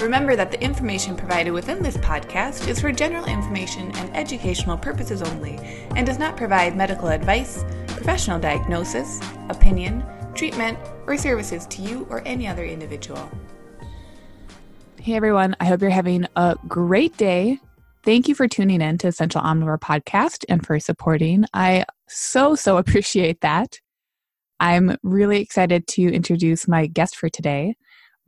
Remember that the information provided within this podcast is for general information and educational purposes only and does not provide medical advice, professional diagnosis, opinion, treatment, or services to you or any other individual. Hey everyone, I hope you're having a great day. Thank you for tuning in to Essential Omnivore Podcast and for supporting. I so, so appreciate that. I'm really excited to introduce my guest for today,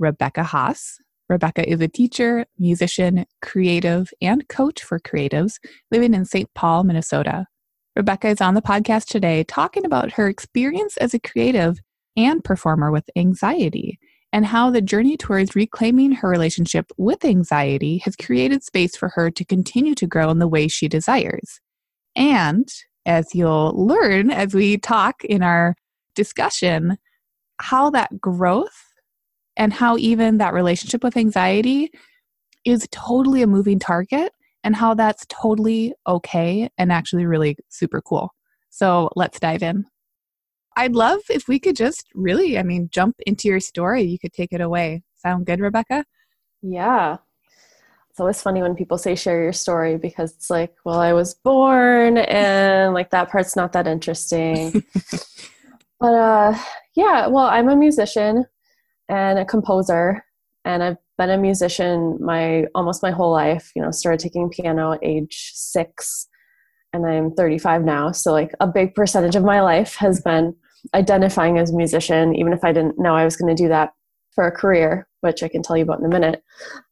Rebecca Haas. Rebecca is a teacher, musician, creative, and coach for creatives living in St. Paul, Minnesota. Rebecca is on the podcast today talking about her experience as a creative and performer with anxiety and how the journey towards reclaiming her relationship with anxiety has created space for her to continue to grow in the way she desires. And as you'll learn as we talk in our discussion, how that growth and how even that relationship with anxiety is totally a moving target and how that's totally okay and actually really super cool. So let's dive in. I'd love if we could just really, I mean, jump into your story. You could take it away. Sound good, Rebecca? Yeah. It's always funny when people say share your story because it's like, well, I was born and like that part's not that interesting. but uh yeah, well, I'm a musician and a composer and I've been a musician my almost my whole life. You know, started taking piano at age 6 and I'm 35 now, so like a big percentage of my life has been identifying as a musician even if I didn't know I was going to do that for a career, which I can tell you about in a minute.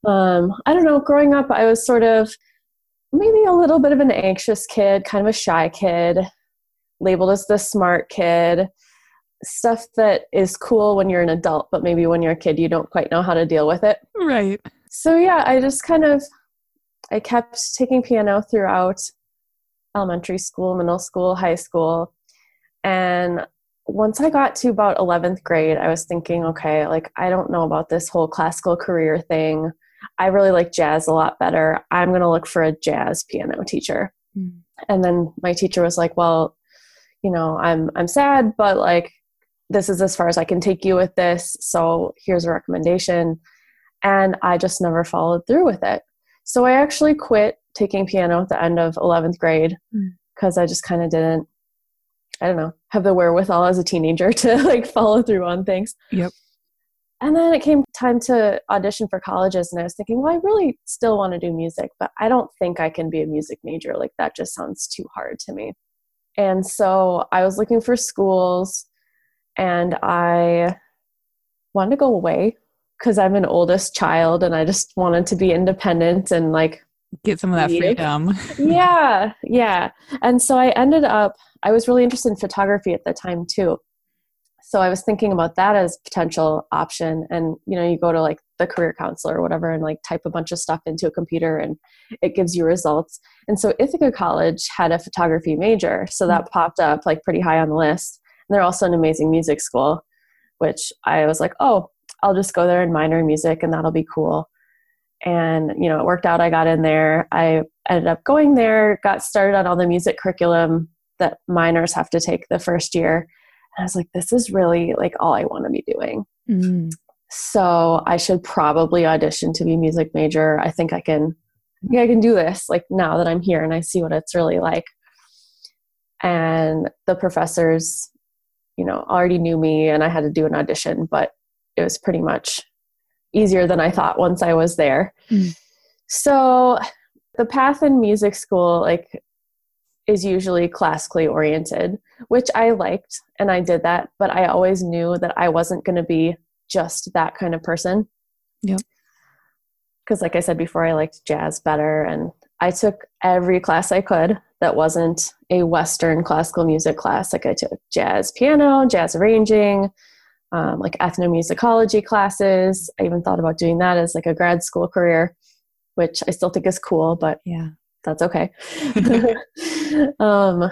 Um, I don't know, growing up I was sort of maybe a little bit of an anxious kid, kind of a shy kid, labeled as the smart kid stuff that is cool when you're an adult, but maybe when you're a kid, you don't quite know how to deal with it. Right. So, yeah, I just kind of I kept taking piano throughout elementary school, middle school, high school. And once I got to about 11th grade, I was thinking, okay, like I don't know about this whole classical career thing. I really like jazz a lot better. I'm going to look for a jazz piano teacher. Mm. And then my teacher was like, well, you know, I'm I'm sad, but like this is as far as I can take you with this. So here's a recommendation. And I just never followed through with it. So I actually quit taking piano at the end of 11th grade because mm. I just kind of didn't, I don't know, have the wherewithal as a teenager to like follow through on things. Yep. And then it came time to audition for colleges, and I was thinking, well, I really still want to do music, but I don't think I can be a music major. Like, that just sounds too hard to me. And so I was looking for schools and I wanted to go away because I'm an oldest child and I just wanted to be independent and like get some of that freedom. yeah, yeah. And so I ended up, I was really interested in photography at the time too. So I was thinking about that as potential option. And you know, you go to like the career counselor or whatever and like type a bunch of stuff into a computer and it gives you results. And so Ithaca College had a photography major. So that mm-hmm. popped up like pretty high on the list. They're also an amazing music school, which I was like, oh, I'll just go there and minor in music and that'll be cool. And, you know, it worked out. I got in there. I ended up going there, got started on all the music curriculum that minors have to take the first year. And I was like, this is really like all I want to be doing. Mm. So I should probably audition to be music major. I think I can, yeah, I can do this like now that I'm here and I see what it's really like. And the professors you know already knew me and i had to do an audition but it was pretty much easier than i thought once i was there. Mm. so the path in music school like is usually classically oriented which i liked and i did that but i always knew that i wasn't going to be just that kind of person. Yep. Because like i said before i liked jazz better and i took every class i could that wasn't a Western classical music class. Like I took jazz piano, jazz arranging, um, like ethnomusicology classes. I even thought about doing that as like a grad school career, which I still think is cool, but yeah, that's okay. um,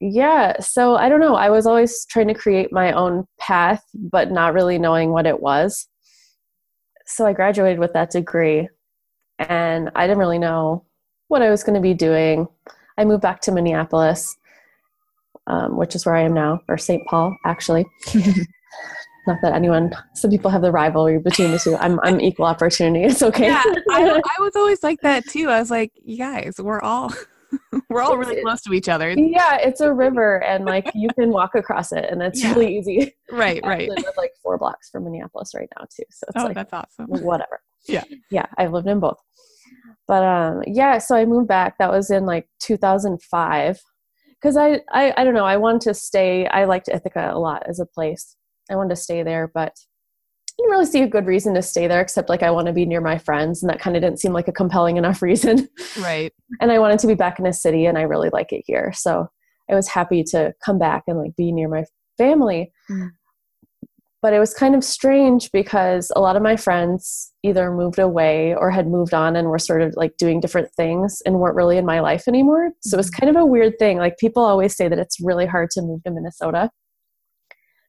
yeah, so I don't know. I was always trying to create my own path, but not really knowing what it was. So I graduated with that degree, and I didn't really know what I was going to be doing. I moved back to Minneapolis, um, which is where I am now, or St. Paul, actually. Not that anyone, some people have the rivalry between the two. I'm, I'm equal opportunity. It's okay. Yeah, I, I was always like that too. I was like, you guys, we're all we're all really close to each other. yeah, it's a river, and like you can walk across it, and it's Yeah. really easy. Right, right. I live like four blocks from Minneapolis right now too, so it's Oh, like that's awesome. whatever. Yeah. yeah, I've lived in both. But um, yeah, so I moved back. That was in like 2005 because I, I I don't know. I wanted to stay. I liked Ithaca a lot as a place. I wanted to stay there, but I didn't really see a good reason to stay there except like I want to be near my friends, and that kind of didn't seem like a compelling enough reason. Right. and I wanted to be back in a city, and I really like it here. So I was happy to come back and like be near my family. Mm. But it was kind of strange because a lot of my friends either moved away or had moved on and were sort of like doing different things and weren't really in my life anymore. So it was mm-hmm. kind of a weird thing. Like people always say that it's really hard to move to Minnesota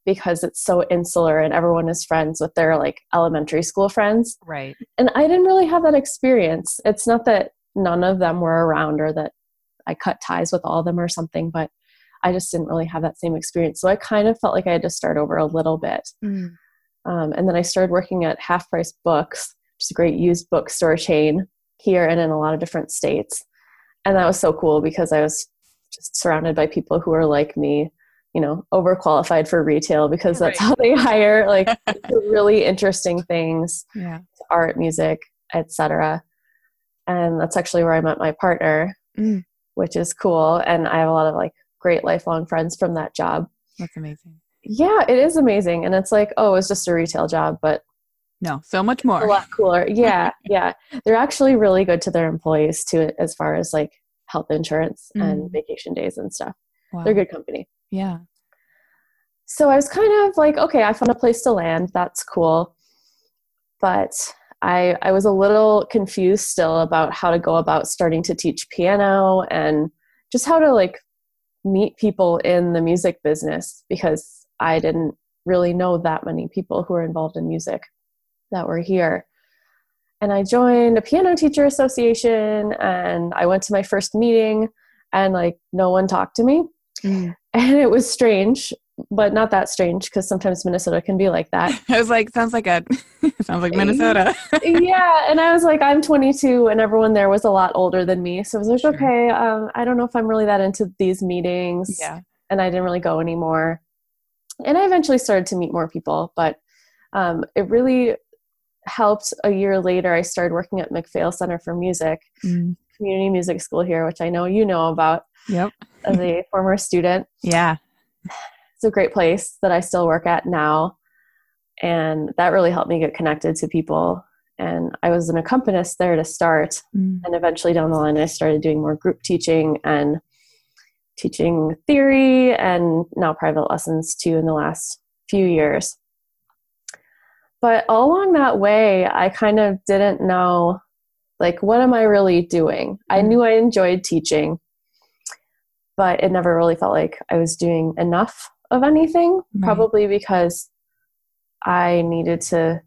because it's so insular and everyone is friends with their like elementary school friends Right. and I didn't really have that experience. It's not that none of them were around or that I cut ties with all of them or something, but I just didn't really have that same experience. So I kind of felt like I had to start over a little bit. Mm. Um, and then I started working at Half Price Books, which is a great used bookstore chain here and in a lot of different states. And that was so cool because I was just surrounded by people who are like me, you know, overqualified for retail because that's Right. how they hire like really interesting things Yeah. art, music, etc. And that's actually where I met my partner, Mm. which is cool. And I have a lot of like great lifelong friends from that job. That's amazing. Yeah, it is amazing. And it's like, oh, it's just a retail job, but No, so much more. a lot cooler. Yeah, yeah. They're actually really good to their employees too, as far as like health insurance and Mm. vacation days and stuff. Wow. They're good company. Yeah. so I was kind of like, okay, I found a place to land. That's cool. But I I was a little confused still about how to go about starting to teach piano and just how to like meet people in the music business because I didn't really know that many people who were involved in music that were here. And I joined a piano teacher association and I went to my first meeting and like no one talked to me Mm. and it was strange but not that strange because sometimes minnesota can be like that I was like, sounds like a sounds like Minnesota. yeah and i was like i'm 22 and everyone there was a lot older than me so i was like Sure. okay um, i don't know if i'm really that into these meetings yeah. and i didn't really go anymore and i eventually started to meet more people but um, it really helped a year later i started working at MacPhail center for music Mm. community music school here which i know you know about Yep. as a former student Yeah. It's a great place that I still work at now. And that really helped me get connected to people. And I was an accompanist there to start. Mm. And eventually down the line, I started doing more group teaching and teaching theory and now private lessons too in the last few years. But all along that way, I kind of didn't know like, what am I really doing? I Mhm. knew I enjoyed teaching, but it never really felt like I was doing enough of anything, Right. probably because I needed to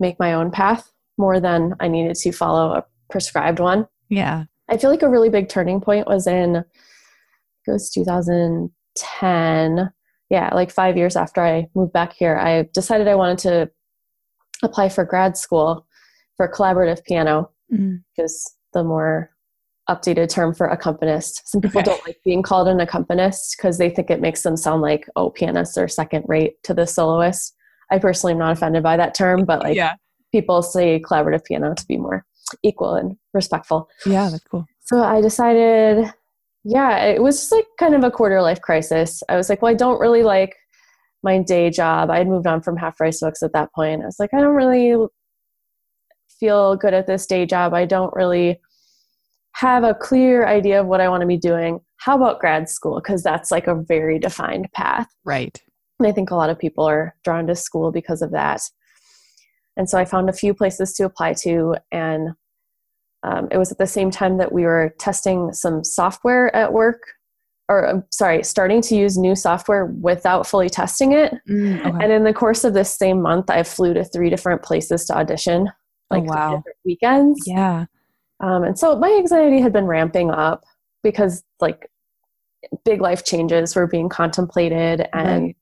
make my own path more than I needed to follow a prescribed one. Yeah. I feel like a really big turning point was in it was 2010. Yeah, like 5 years after I moved back here, I decided I wanted to apply for grad school for collaborative piano Mm. because the more updated term for accompanist. Some people Okay. don't like being called an accompanist because they think it makes them sound like oh pianists are second rate to the soloist. I personally am not offended by that term, but like yeah. people say collaborative piano to be more equal and respectful. Yeah. That's cool. So I decided, yeah, it was just like kind of a quarter life crisis. I was like, well, I don't really like my day job. I had moved on from half price books at that point. I was like, I don't really feel good at this day job. I don't really have a clear idea of what I want to be doing. How about grad school? Because that's like a very defined path. Right. And I think a lot of people are drawn to school because of that. And so I found a few places to apply to, and um, it was at the same time that we were testing some software at work or um, sorry, starting to use new software without fully testing it. Mm, okay. And in the course of this same month, I flew to three different places to audition, like three Oh, wow. weekends. yeah. Um, and so my anxiety had been ramping up because like big life changes were being contemplated and Right.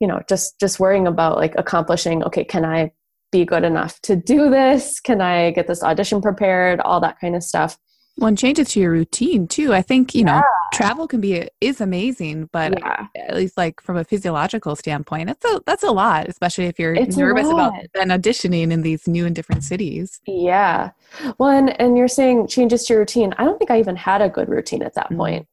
you know just just worrying about like accomplishing okay can i be good enough to do this? Can i get this audition prepared? All that kind of stuff One changes to your routine too. I think, you know, travel can be is amazing, but yeah. at least like from a physiological standpoint, that's a that's a lot, especially if you're It's nervous about then auditioning in these new and different cities. yeah. Well and, and you're saying changes to your routine. I don't think i even had a good routine at that Mhm. point.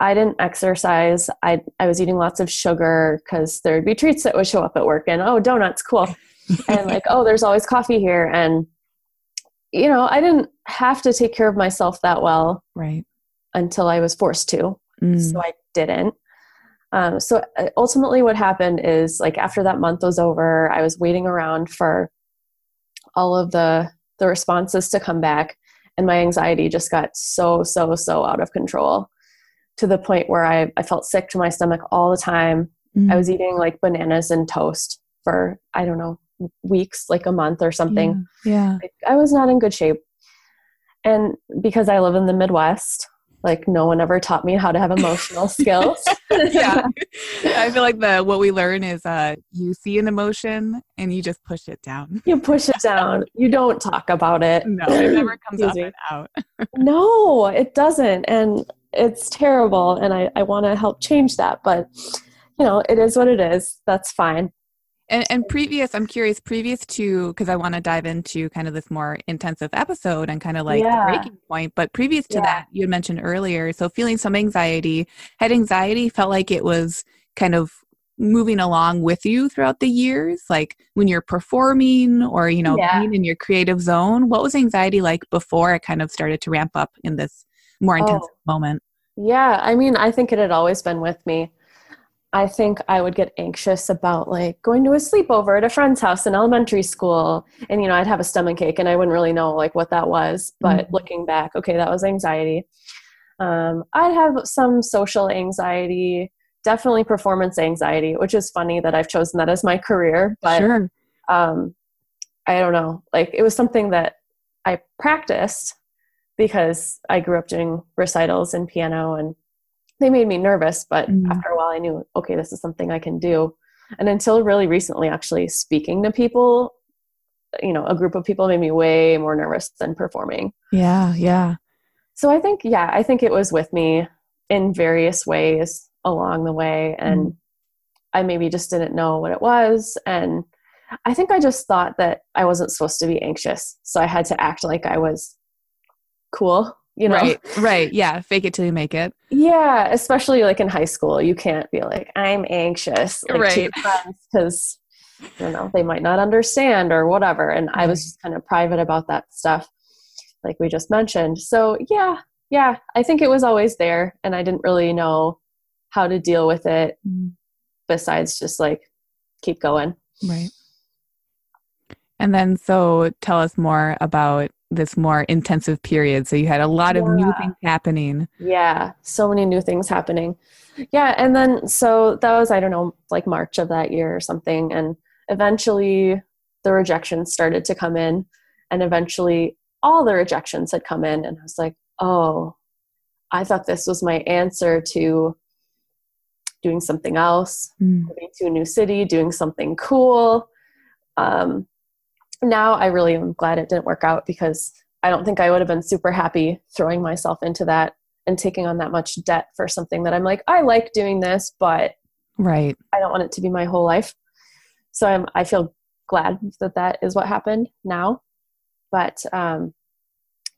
I didn't exercise. I i was eating lots of sugar because there would be treats that would show up at work and oh donuts cool. And like oh there's always coffee here. And you know i didn't have to take care of myself that well right. until i was forced to Mm. so i didn't um, so uh, ultimately what happened is like after that month was over i was waiting around for all of the the responses to come back and my anxiety just got so so so out of control to the point where i, I felt sick to my stomach all the time Mm. I was eating like bananas and toast for I don't know weeks, like a month or something. Yeah. Like, I was not in good shape. And because I live in the Midwest, like no one ever taught me how to have emotional skills. yeah. I feel like the what we learn is uh you see an emotion and you just push it down. you push it down. You don't talk about it. No, it never comes up and out. No, it doesn't. And it's terrible. And I, I want to help change that. But, you know, it is what it is. That's fine. And, and previous, I'm curious, previous to, because I want to dive into kind of this more intensive episode and kind of like Yeah. the breaking point. But previous to Yeah. that, you had mentioned earlier, so feeling some anxiety, had anxiety, felt like it was kind of moving along with you throughout the years, like when you're performing or, you know, Yeah. being in your creative zone. What was anxiety like before it kind of started to ramp up in this more oh. intensive Oh. moment? Yeah, I mean, I think it had always been with me. I think I would get anxious about like going to a sleepover at a friend's house in elementary school, and you know, I'd have a stomach ache, and I wouldn't really know like what that was. But Mhm. looking back, okay, that was anxiety. Um, I'd have some social anxiety, definitely performance anxiety, which is funny that I've chosen that as my career. But sure. um, I don't know. Like it was something that I practiced because I grew up doing recitals and piano, and they made me nervous. But Mhm. after a while, I knew, okay, this is something I can do. And until really recently, actually speaking to people, you know, a group of people made me way more nervous than performing. Yeah, yeah. So I think, yeah, I think it was with me in various ways along the way. And mm. I maybe just didn't know what it was. And I think I just thought that I wasn't supposed to be anxious. So I had to act like I was cool, you know? Right, right. Yeah. Fake it till you make it. Yeah, especially like in high school. You can't be like, I'm anxious like, Right. because, you know, they might not understand or whatever. And I was mm-hmm. just kind of private about that stuff, like we just mentioned. So, yeah, yeah, I think it was always there. And I didn't really know how to deal with it mm-hmm. besides just like keep going. Right. And then, so tell us more about this more intensive period. So you had a lot of new things happening. Yeah, so many new things happening. Yeah, and then so that was I don't know like March of that year or something and eventually the rejections started to come in and eventually all the rejections had come in and I was like, "Oh, I thought this was my answer to doing something else, moving to a new city, doing something cool." Um now I really am glad it didn't work out because I don't think I would have been super happy throwing myself into that and taking on that much debt for something that I'm like, I like doing this, but Right. I don't want it to be my whole life. So I'm, I feel glad that that is what happened now. But um,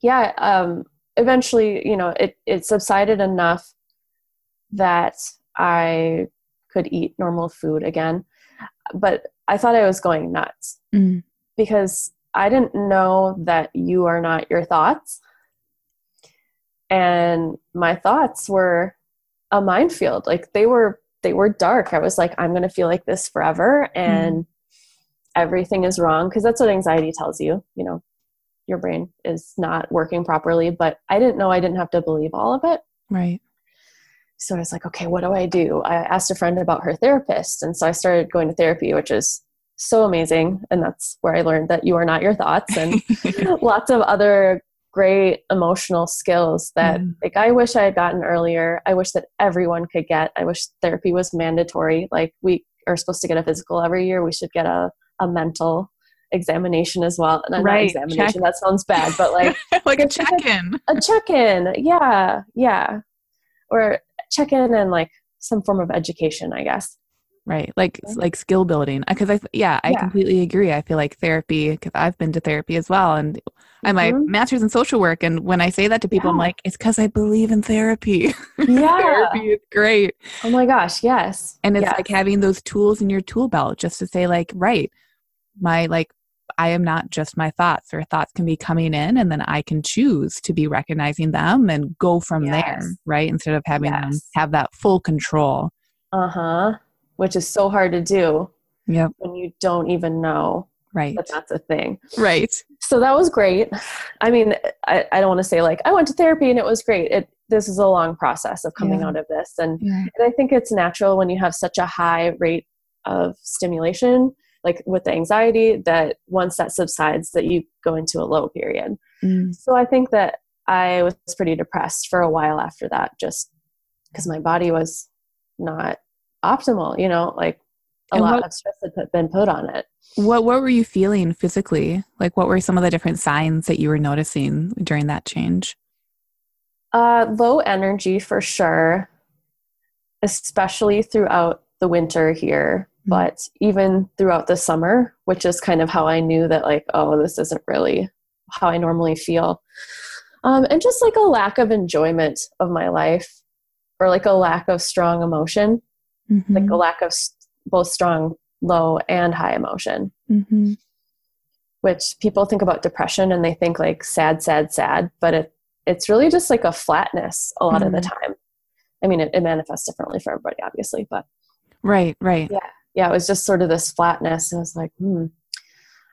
yeah, um, eventually, you know, it, it subsided enough that I could eat normal food again. But I thought I was going nuts Mm. Because I didn't know that you are not your thoughts. And my thoughts were a minefield. Like they were they were dark. I was like, I'm gonna feel like this forever and mm-hmm. everything is wrong. Because that's what anxiety tells you, you know, your brain is not working properly. But I didn't know I didn't have to believe all of it. Right. so I was like, okay, what do I do? I asked a friend about her therapist. And so I started going to therapy, which is so amazing. And that's where I learned that you are not your thoughts and lots of other great emotional skills that mm. like I wish I had gotten earlier. I wish that everyone could get. I wish therapy was mandatory. Like we are supposed to get a physical every year. We should get a, a mental examination as well. And right. not examination, check. that sounds bad, but like like a check-in. A check-in. Yeah. Yeah. Or check-in and like some form of education, I guess right like like skill building because i yeah i yeah. completely agree i feel like therapy because i've been to therapy as well and mm-hmm. i my master's in social work and when i say that to people yeah. i'm like it's because i believe in therapy yeah therapy is great oh my gosh yes and it's yes. like having those tools in your tool belt just to say like right my like i am not just my thoughts or thoughts can be coming in and then i can choose to be recognizing them and go from yes. there right instead of having yes. them have that full control uh-huh which is so hard to do yep. when you don't even know right that that's a thing right so that was great i mean i, I don't want to say like i went to therapy and it was great it this is a long process of coming yeah. out of this and, yeah. and i think it's natural when you have such a high rate of stimulation like with the anxiety that once that subsides that you go into a low period mm. so i think that i was pretty depressed for a while after that just because my body was not optimal you know like a and lot what, of stress had been put on it. What what were you feeling physically? Like what were some of the different signs that you were noticing during that change? Uh low energy for sure especially throughout the winter here mm-hmm. but even throughout the summer which is kind of how i knew that like oh this isn't really how i normally feel. Um, and just like a lack of enjoyment of my life or like a lack of strong emotion mm-hmm. like a lack of both strong low and high emotion mm-hmm. which people think about depression and they think like sad sad sad but it it's really just like a flatness a lot mm-hmm. of the mm-hmm. time i mean it, it manifests differently for everybody obviously but right right yeah yeah it was just sort of this flatness and i was like hmm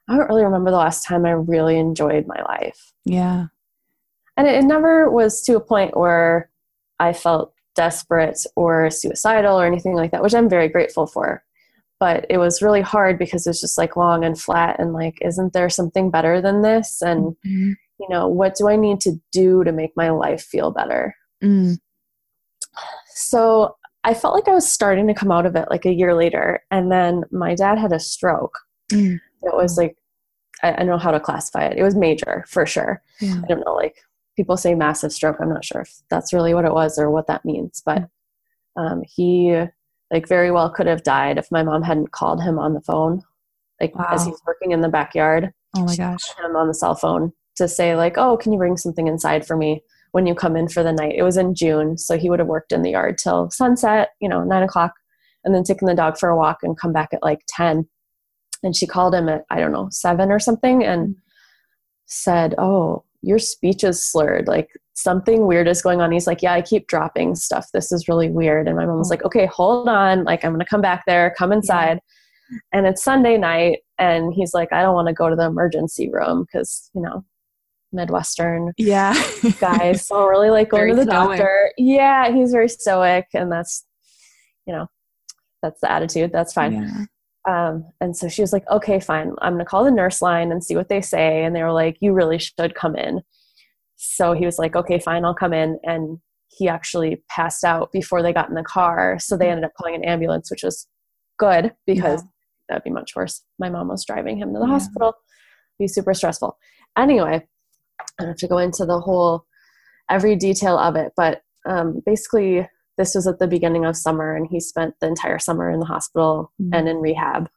i don't really remember the last time i really enjoyed my life yeah and it, it never was to a point where i felt desperate or suicidal or anything like that, which I'm very grateful for. But it was really hard because it's just like long and flat and like, isn't there something better than this? And, mm-hmm. you know, what do I need to do to make my life feel better? Mm. So I felt like I was starting to come out of it like a year later. And then my dad had a stroke. Mm. It was like, I, I, don't know how to classify it. It was major for sure. Yeah. I don't know, like people say massive stroke. I'm not sure if that's really what it was or what that means, but um, he like very well could have died if my mom hadn't called him on the phone, like wow. as he's working in the backyard. Oh my gosh! Him on the cell phone to say like, "Oh, can you bring something inside for me when you come in for the night?" It was in June, so he would have worked in the yard till sunset, you know, nine o'clock, and then taken the dog for a walk and come back at like ten. And she called him at I don't know seven or something and said, "Oh, your speech is slurred. Like something weird is going on. He's like, yeah, I keep dropping stuff. This is really weird. And my mom was mm. like, okay, hold on. Like, I'm going to come back there, come inside. And it's Sunday night. And he's like, I don't want to go to the emergency room because, you know, Midwestern yeah guys don't really like going to the stoic. doctor. Yeah, he's very stoic. And that's, you know, that's the attitude. That's fine. Yeah. Um, and so she was like, okay, fine. I'm going to call the nurse line and see what they say. And they were like, you really should come in. So he was like, okay, fine, I'll come in. And he actually passed out before they got in the car. So they ended up calling an ambulance, which was good because yeah. that'd be much worse. My mom was driving him to the yeah. hospital. It'd be super stressful. Anyway, I don't have to go into the whole, every detail of it, but um, basically this was at the beginning of summer and he spent the entire summer in the hospital mm-hmm. and in rehab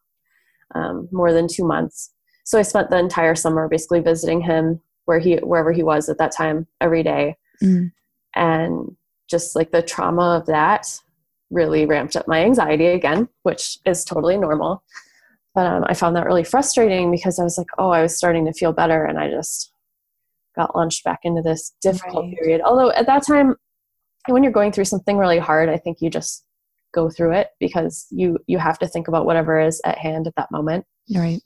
um, more than two months so i spent the entire summer basically visiting him where he wherever he was at that time every day. Mm-hmm. and just like the trauma of that really ramped up my anxiety again which is totally normal but um, i found that really frustrating because i was like oh i was starting to feel better and i just got launched back into this difficult right. period although at that time when you're going through something really hard, I think you just go through it because you you have to think about whatever is at hand at that moment. Right.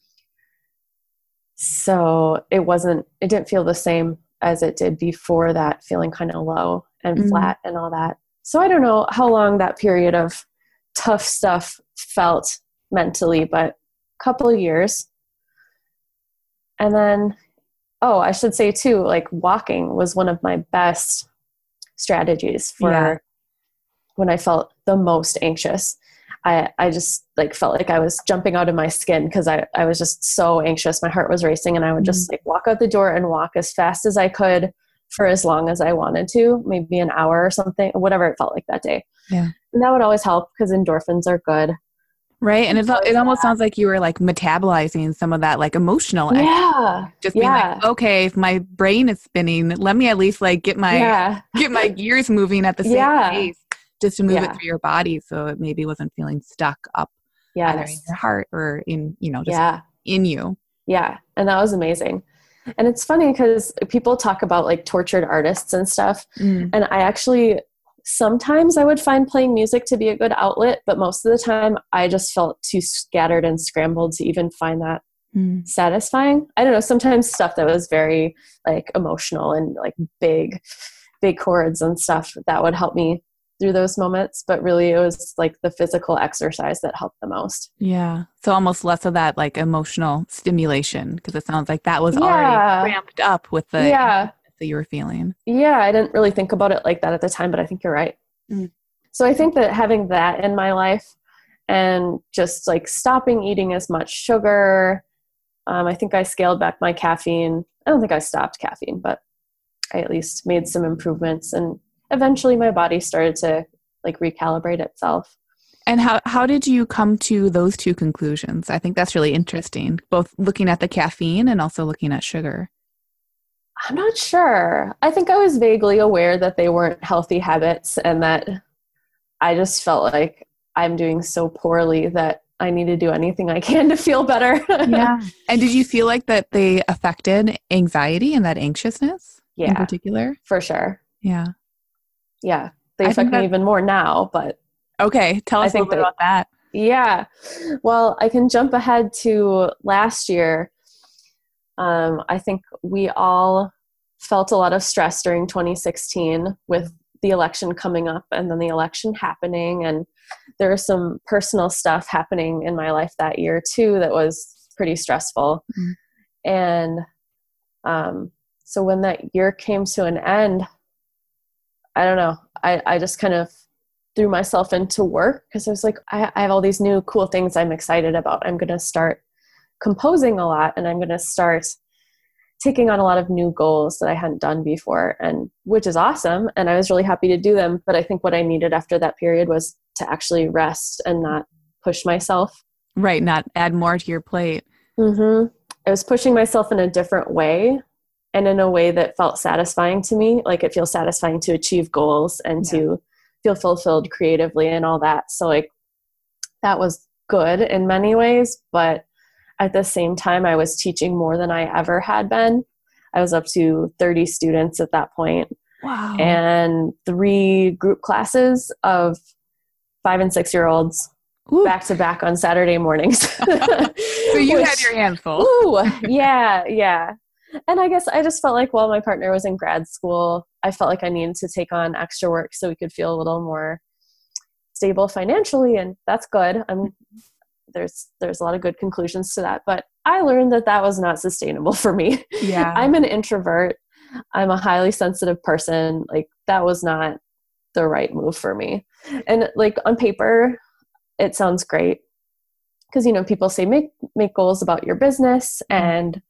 So it wasn't it didn't feel the same as it did before that feeling kind of low and mm-hmm. flat and all that. so I don't know how long that period of tough stuff felt mentally, but a couple of years. And then, oh, I should say too, like walking was one of my best strategies for Yeah. when I felt the most anxious. I, I just like felt like I was jumping out of my skin because I, I was just so anxious. My heart was racing and I would just mm. like walk out the door and walk as fast as I could for as long as I wanted to, maybe an hour or something, whatever it felt like that day. Yeah. And that would always help because endorphins are good. Right. And it's, it almost sounds like you were like metabolizing some of that like emotional energy. Yeah. Just being yeah. like, okay, if my brain is spinning, let me at least like get my yeah. get my gears moving at the same Yeah. pace just to move Yeah. it through your body so it maybe wasn't feeling stuck up either in your heart or in, you know, just Yeah. in you. Yeah. And that was amazing. And it's funny because people talk about like tortured artists and stuff. Mm. And I actually, sometimes I would find playing music to be a good outlet, but most of the time I just felt too scattered and scrambled to even find that Mm. satisfying. I don't know, sometimes stuff that was very like emotional and like big, big chords and stuff that would help me through those moments. But really, it was like the physical exercise that helped the most. Yeah. So almost less of that like emotional stimulation because it sounds like that was Yeah. already ramped up with the Yeah. That you were feeling. Yeah, I didn't really think about it like that at the time, but I think you're right. Mm. So I think that having that in my life and just like stopping eating as much sugar, um, I think I scaled back my caffeine. I don't think I stopped caffeine, but I at least made some improvements, and eventually my body started to like recalibrate itself. And how how did you come to those two conclusions? I think that's really interesting, both looking at the caffeine and also looking at sugar. I'm not sure. I think I was vaguely aware that they weren't healthy habits and that I just felt like I'm doing so poorly that I need to do anything I can to feel better. Yeah. And did you feel like that they affected anxiety and that anxiousness in yeah, particular? for sure. Yeah. Yeah. They I affect me even more now, but Okay. Tell us a little bit about that. Yeah. Well, I can jump ahead to last year. Um, I think we all felt a lot of stress during 2016 with the election coming up and then the election happening. And there was some personal stuff happening in my life that year too that was pretty stressful. Mhm. And um, so when that year came to an end, I don't know, I, I just kind of threw myself into work because I was like, I, I have all these new cool things I'm excited about. I'm going to start composing a lot and I'm going to start taking on a lot of new goals that I hadn't done before and which is awesome and I was really happy to do them but I think what I needed after that period was to actually rest and not push myself Right. Not add more to your plate. hmm I was pushing myself in a different way and in a way that felt satisfying to me. Like it feels satisfying to achieve goals and to feel fulfilled creatively and all that. So, like, that was good in many ways. But at the same time, I was teaching more than I ever had been. I was up to 30 students at that point Wow. and three group classes of five and six year olds Ooh. back to back on Saturday mornings. so you had your hands full. Ooh, yeah, yeah. And I guess I just felt like while my partner was in grad school, I felt like I needed to take on extra work so we could feel a little more stable financially, and that's good. I'm there's there's a lot of good conclusions to that, but I learned that that was not sustainable for me. Yeah. I'm an introvert. I'm a highly sensitive person. Like that was not the right move for me. And like on paper, it sounds great because you know people say make make goals about your business mm-hmm. and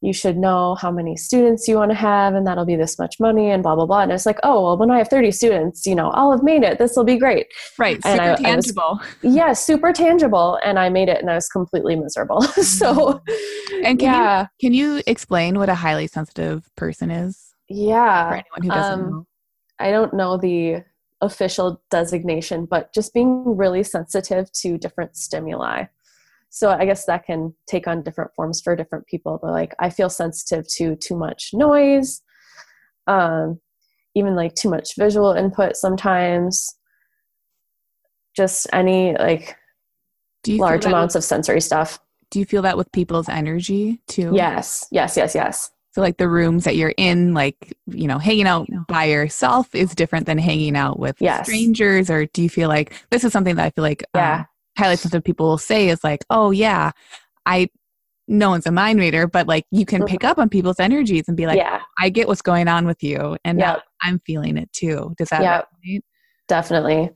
you should know how many students you want to have and that'll be this much money and blah blah blah and it's like oh well when i have 30 students you know i'll have made it this will be great right. and Super I- I was- tangible. yeah super tangible and i made it and i was completely miserable so And can you- yeah Can you explain what a highly sensitive person is for yeah anyone who doesn't um, know? I don't know the official designation, but just being really sensitive to different stimuli. So I guess that can take on different forms for different people. But like I feel sensitive to too much noise, um, even like too much visual input sometimes. Just any like Do you large amounts with, of sensory stuff. Do you feel that with people's energy too? Yes, yes, yes, yes. So like the rooms that you're in, like you know, hanging out by yourself is different than hanging out with Yes. strangers? Or do you feel like this is something that I feel like Yeah. um, highlights something people will say is like, oh, yeah, I, no one's a mind reader, but like you can pick up on people's energies and be like, yeah, I get what's going on with you. And Yep. I'm feeling it too. Does that Yep. resonate? definitely.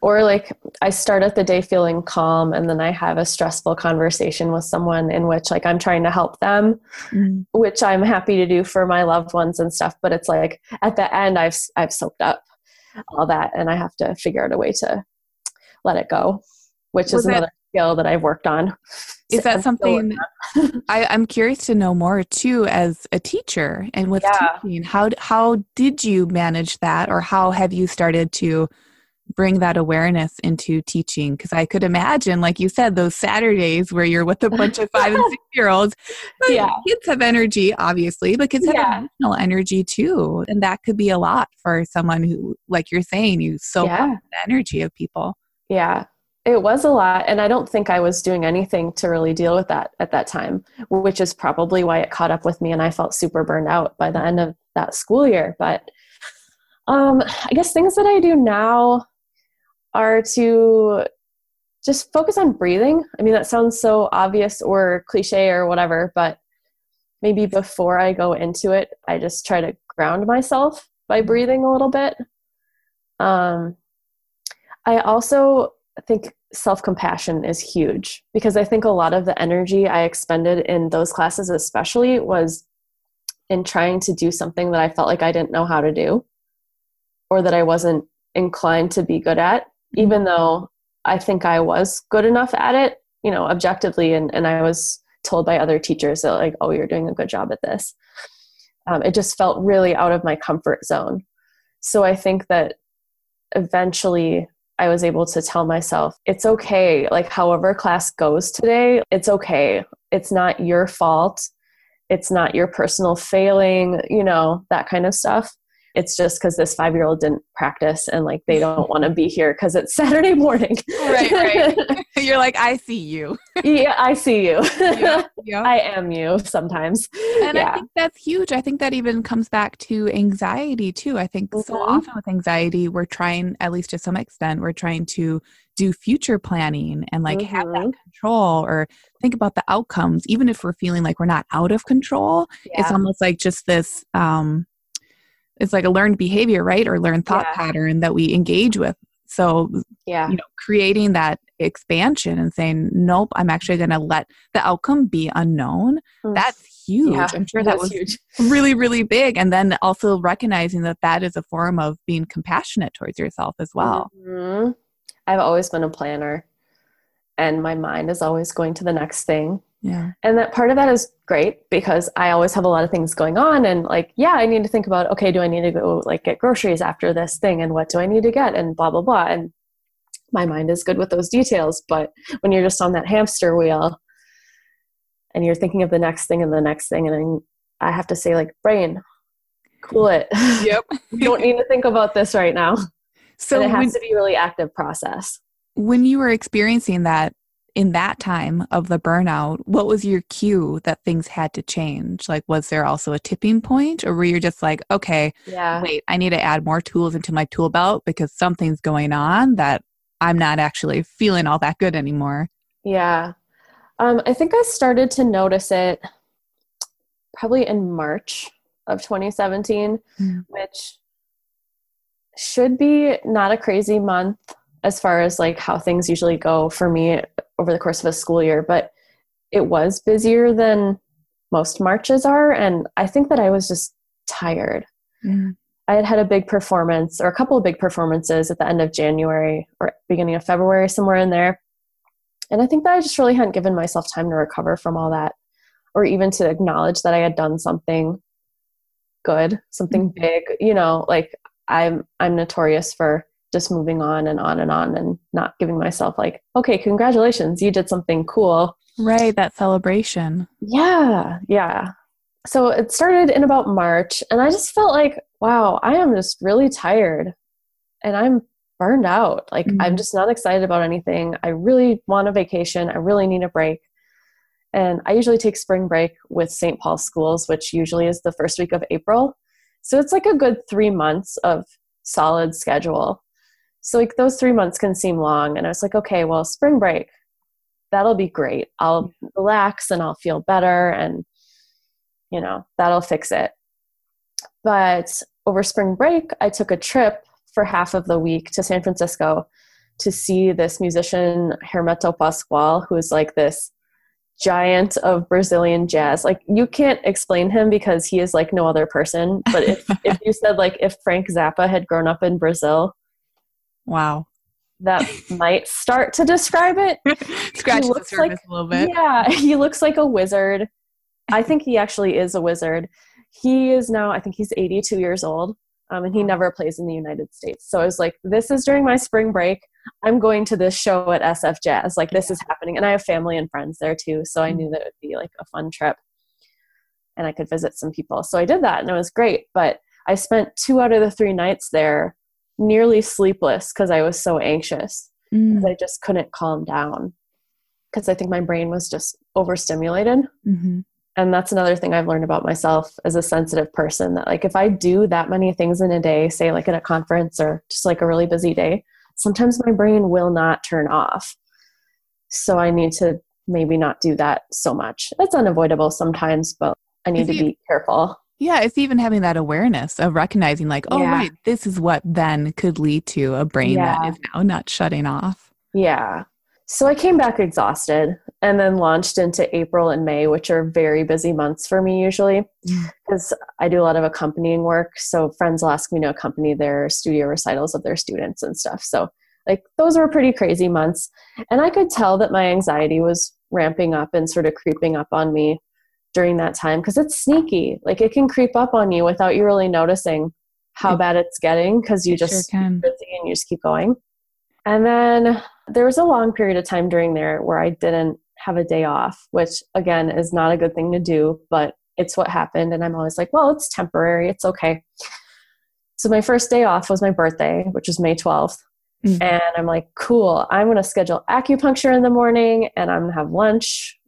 Or like I start at the day feeling calm and then I have a stressful conversation with someone in which like I'm trying to help them, Mm. which I'm happy to do for my loved ones and stuff, but it's like at the end I've I've soaked up all that and I have to figure out a way to let it go, which Was is that- another skill that I've worked on. Is I'm that something I, I'm curious to know more too as a teacher and with Yeah. teaching? How how did you manage that, or how have you started to bring that awareness into teaching? Because I could imagine, like you said, those Saturdays where you're with a bunch of five and six year olds. Yeah. kids have energy, obviously, but kids have Yeah. emotional energy too, and that could be a lot for someone who, like you're saying, you soak up the energy of people. Yeah, it was a lot. And I don't think I was doing anything to really deal with that at that time, which is probably why it caught up with me and I felt super burned out by the end of that school year. But um, I guess things that I do now are to just focus on breathing. I mean, that sounds so obvious or cliche or whatever, but maybe before I go into it, I just try to ground myself by breathing a little bit. Um, I also think self compassion is huge because I think a lot of the energy I expended in those classes, especially, was in trying to do something that I felt like I didn't know how to do or that I wasn't inclined to be good at, even though I think I was good enough at it, you know, objectively. And, and I was told by other teachers that, like, oh, you're doing a good job at this. Um, it just felt really out of my comfort zone. So I think that eventually I was able to tell myself, it's okay. Like, however class goes today, it's okay. It's not your fault. It's not your personal failing, you know, that kind of stuff. It's just because this five year old didn't practice and like they don't want to be here because it's Saturday morning. Right, right. you're like, I see you. yeah, I see you. Yeah, yeah. I am you sometimes. And I think that's huge. I think that even comes back to anxiety too. I think so Mhm. often with anxiety, we're trying, at least to some extent, we're trying to do future planning and like have that Mhm. control or think about the outcomes, even if we're feeling like we're not out of control. It's almost like just this um it's like a learned behavior, right? Or learned thought Yeah. pattern that we engage with. So yeah. you know creating that expansion and saying nope i'm actually going to let the outcome be unknown Mm. that's huge Yeah, i'm sure that was huge. really really big and then also recognizing that that is a form of being compassionate towards yourself as well Mhm. I've always been a planner, and my mind is always going to the next thing. Yeah And that part of that is great because I always have a lot of things going on, and like, yeah, I need to think about, okay, do I need to go like get groceries after this thing, and what do I need to get, and blah blah blah. And my mind is good with those details, but when you're just on that hamster wheel, and you're thinking of the next thing and the next thing, and then I have to say, like, brain, cool it. yep you don't need to think about this right now. so and it has when, to be a really active process. when you were experiencing that in that time of the burnout what was your cue that things had to change like was there also a tipping point or were you just like okay Yeah. wait, I need to add more tools into my tool belt because something's going on that I'm not actually feeling all that good anymore. Yeah. Um, I think I started to notice it probably in March of 2017, Mm. which should be not a crazy month as far as like how things usually go for me over the course of a school year, but it was busier than most Marches are. And I think that I was just tired. I had had a big performance or a couple of big performances at the end of January or beginning of February, somewhere in there. And I think that I just really hadn't given myself time to recover from all that or even to acknowledge that I had done something good, something Mhm. big, you know, like I'm I'm notorious for just moving on and on and on and not giving myself like, okay, congratulations, you did something cool. Right, that celebration. Yeah, yeah. So it started in about March, and I just felt like, wow, I am just really tired and I'm burned out. Like, I'm Mhm. just not excited about anything. I really want a vacation. I really need a break. And I usually take spring break with St. Paul schools, which usually is the first week of April. So it's like a good three months of solid schedule. So like those three months can seem long. And I was like, okay, well, spring break, that'll be great. I'll mm. relax and I'll feel better and you know, that'll fix it. But over spring break, I took a trip for half of the week to San Francisco to see this musician Hermeto Pascoal, who's like this giant of Brazilian jazz. Like you can't explain him because he is like no other person. But if if you said like if Frank Zappa had grown up in Brazil, wow, that might start to describe it. Scratch the surface like, a little bit. Yeah, he looks like a wizard. I think he actually is a wizard. He is now, I think he's 82 years old, um, and he never plays in the United States. So I was like, this is during my spring break. I'm going to this show at SF Jazz. Like, this is happening. And I have family and friends there too. So I Mm-hmm. knew that it would be like a fun trip and I could visit some people. So I did that and it was great. But I spent two out of the three nights there nearly sleepless because I was so anxious. Mm, I just couldn't calm down because I think my brain was just overstimulated. mhm. And that's another thing I've learned about myself as a sensitive person that, like, if I do that many things in a day, say, like at a conference or just like a really busy day, sometimes my brain will not turn off. So I need to maybe not do that so much. It's unavoidable sometimes, but I need If to you- be careful. Yeah, it's even having that awareness of recognizing, like, oh, Yeah. right, this is what then could lead to a brain that Yeah. is now not shutting off. Yeah. So I came back exhausted and then launched into April and May, which are very busy months for me usually because I do a lot of accompanying work. So friends will ask me to accompany their studio recitals of their students and stuff. So, like, those were pretty crazy months. And I could tell that my anxiety was ramping up and sort of creeping up on me during that time because it's sneaky. Like, it can creep up on you without you really noticing how bad it's getting because you It sure just can. busy and you just keep going. And then there was a long period of time during there where I didn't have a day off, which again is not a good thing to do, but it's what happened. And I'm always like, well, it's temporary, it's okay. So my first day off was my birthday, which was May 12th. Mm. And I'm like, cool, I'm going to schedule acupuncture in the morning and I'm going to have lunch,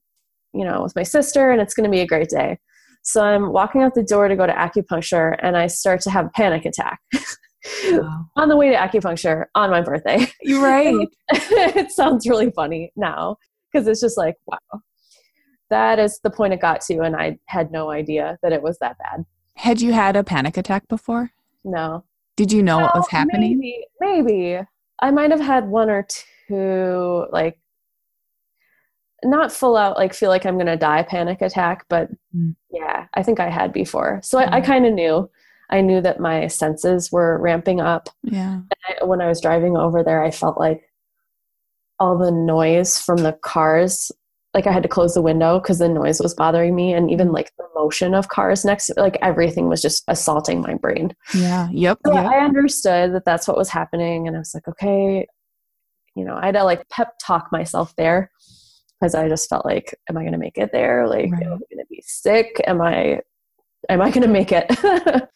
you know, with my sister, and it's going to be a great day. So I'm walking out the door to go to acupuncture and I start to have a panic attack. Wow. on the way to acupuncture on my birthday. You're right. it sounds really funny now because it's just like, wow, that is the point it got to. And I had no idea that it was that bad. Had you had a panic attack before? No. Did you know what was happening? Maybe, maybe. I might have had one or two, like, not full out, like, feel like I'm going to die panic attack, but Mm. yeah, I think I had before. So I, I kind of knew. I knew that my senses were ramping up. Yeah. I, when I was driving over there, I felt like all the noise from the cars, like I had to close the window because the noise was bothering me, and even like the motion of cars next, like everything was just assaulting my brain. Yeah. Yep. So Yep. I understood that that's what was happening, and I was like, okay, you know, I had to like pep talk myself there because I just felt like, am I going to make it there? Like, Right. am I going to be sick? Am I, am I going to make it?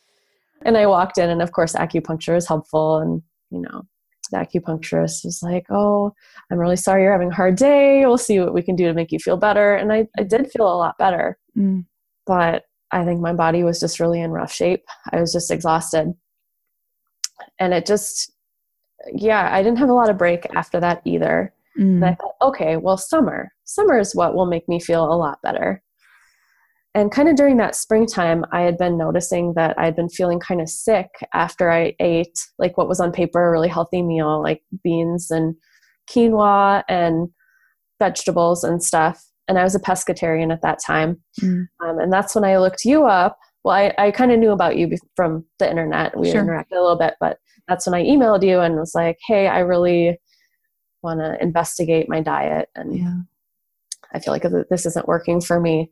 and I walked in, and of course, acupuncture is helpful, and you know, the acupuncturist was like, "Oh, I'm really sorry you're having a hard day. We'll see what we can do to make you feel better." And I, I did feel a lot better Mm. but I think my body was just really in rough shape. I was just exhausted. And it just, yeah, I didn't have a lot of break after that either. And I Mm. thought, okay, well, summer. Summer is what will make me feel a lot better. And kind of during that springtime, I had been noticing that I had been feeling kind of sick after I ate like what was on paper a really healthy meal, like beans and quinoa and vegetables and stuff. And I was a pescatarian at that time. Mm. Um, and that's when I looked you up. Well, I, I kind of knew about you from the internet. We Sure. interacted a little bit, but that's when I emailed you and was like, hey, I really want to investigate my diet. And Yeah. I feel like this isn't working for me.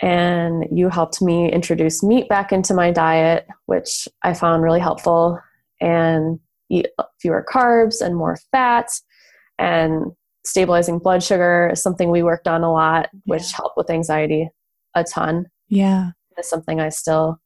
And you helped me introduce meat back into my diet, which I found really helpful, and eat fewer carbs and more fat, and stabilizing blood sugar is something we worked on a lot, which Yeah. helped with anxiety a ton. Yeah. It's something I still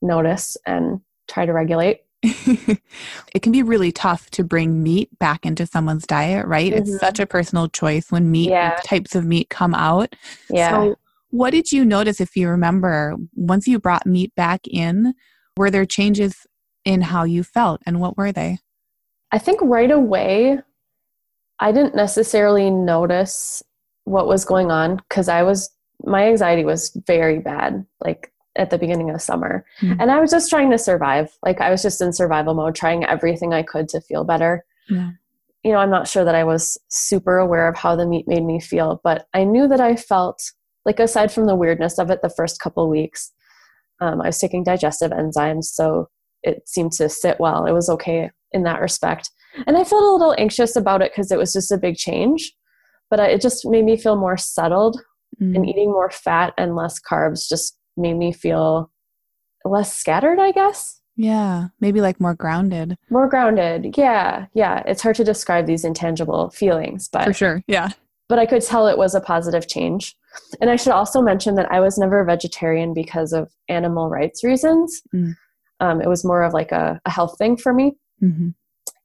notice and try to regulate. it can be really tough to bring meat back into someone's diet, right? Mhm. It's such a personal choice when meat Yeah. types of meat come out. Yeah. So, what did you notice if you remember once you brought meat back in? Were there changes in how you felt and what were they? I think right away, I didn't necessarily notice what was going on because I was, my anxiety was very bad, like at the beginning of summer. Mm-hmm. And I was just trying to survive. Like I was just in survival mode, trying everything I could to feel better. Yeah. You know, I'm not sure that I was super aware of how the meat made me feel, but I knew that I felt like, aside from the weirdness of it, the first couple weeks, um, I was taking digestive enzymes. So it seemed to sit well. It was okay in that respect. And I felt a little anxious about it because it was just a big change, but it just made me feel more settled. Mm. And eating more fat and less carbs just made me feel less scattered, I guess. Yeah, maybe like more grounded. More grounded. Yeah, yeah. It's hard to describe these intangible feelings, but for sure, yeah. But I could tell it was a positive change. And I should also mention that I was never a vegetarian because of animal rights reasons. Mm. Um, it was more of like a, a health thing for me. Mm-hmm.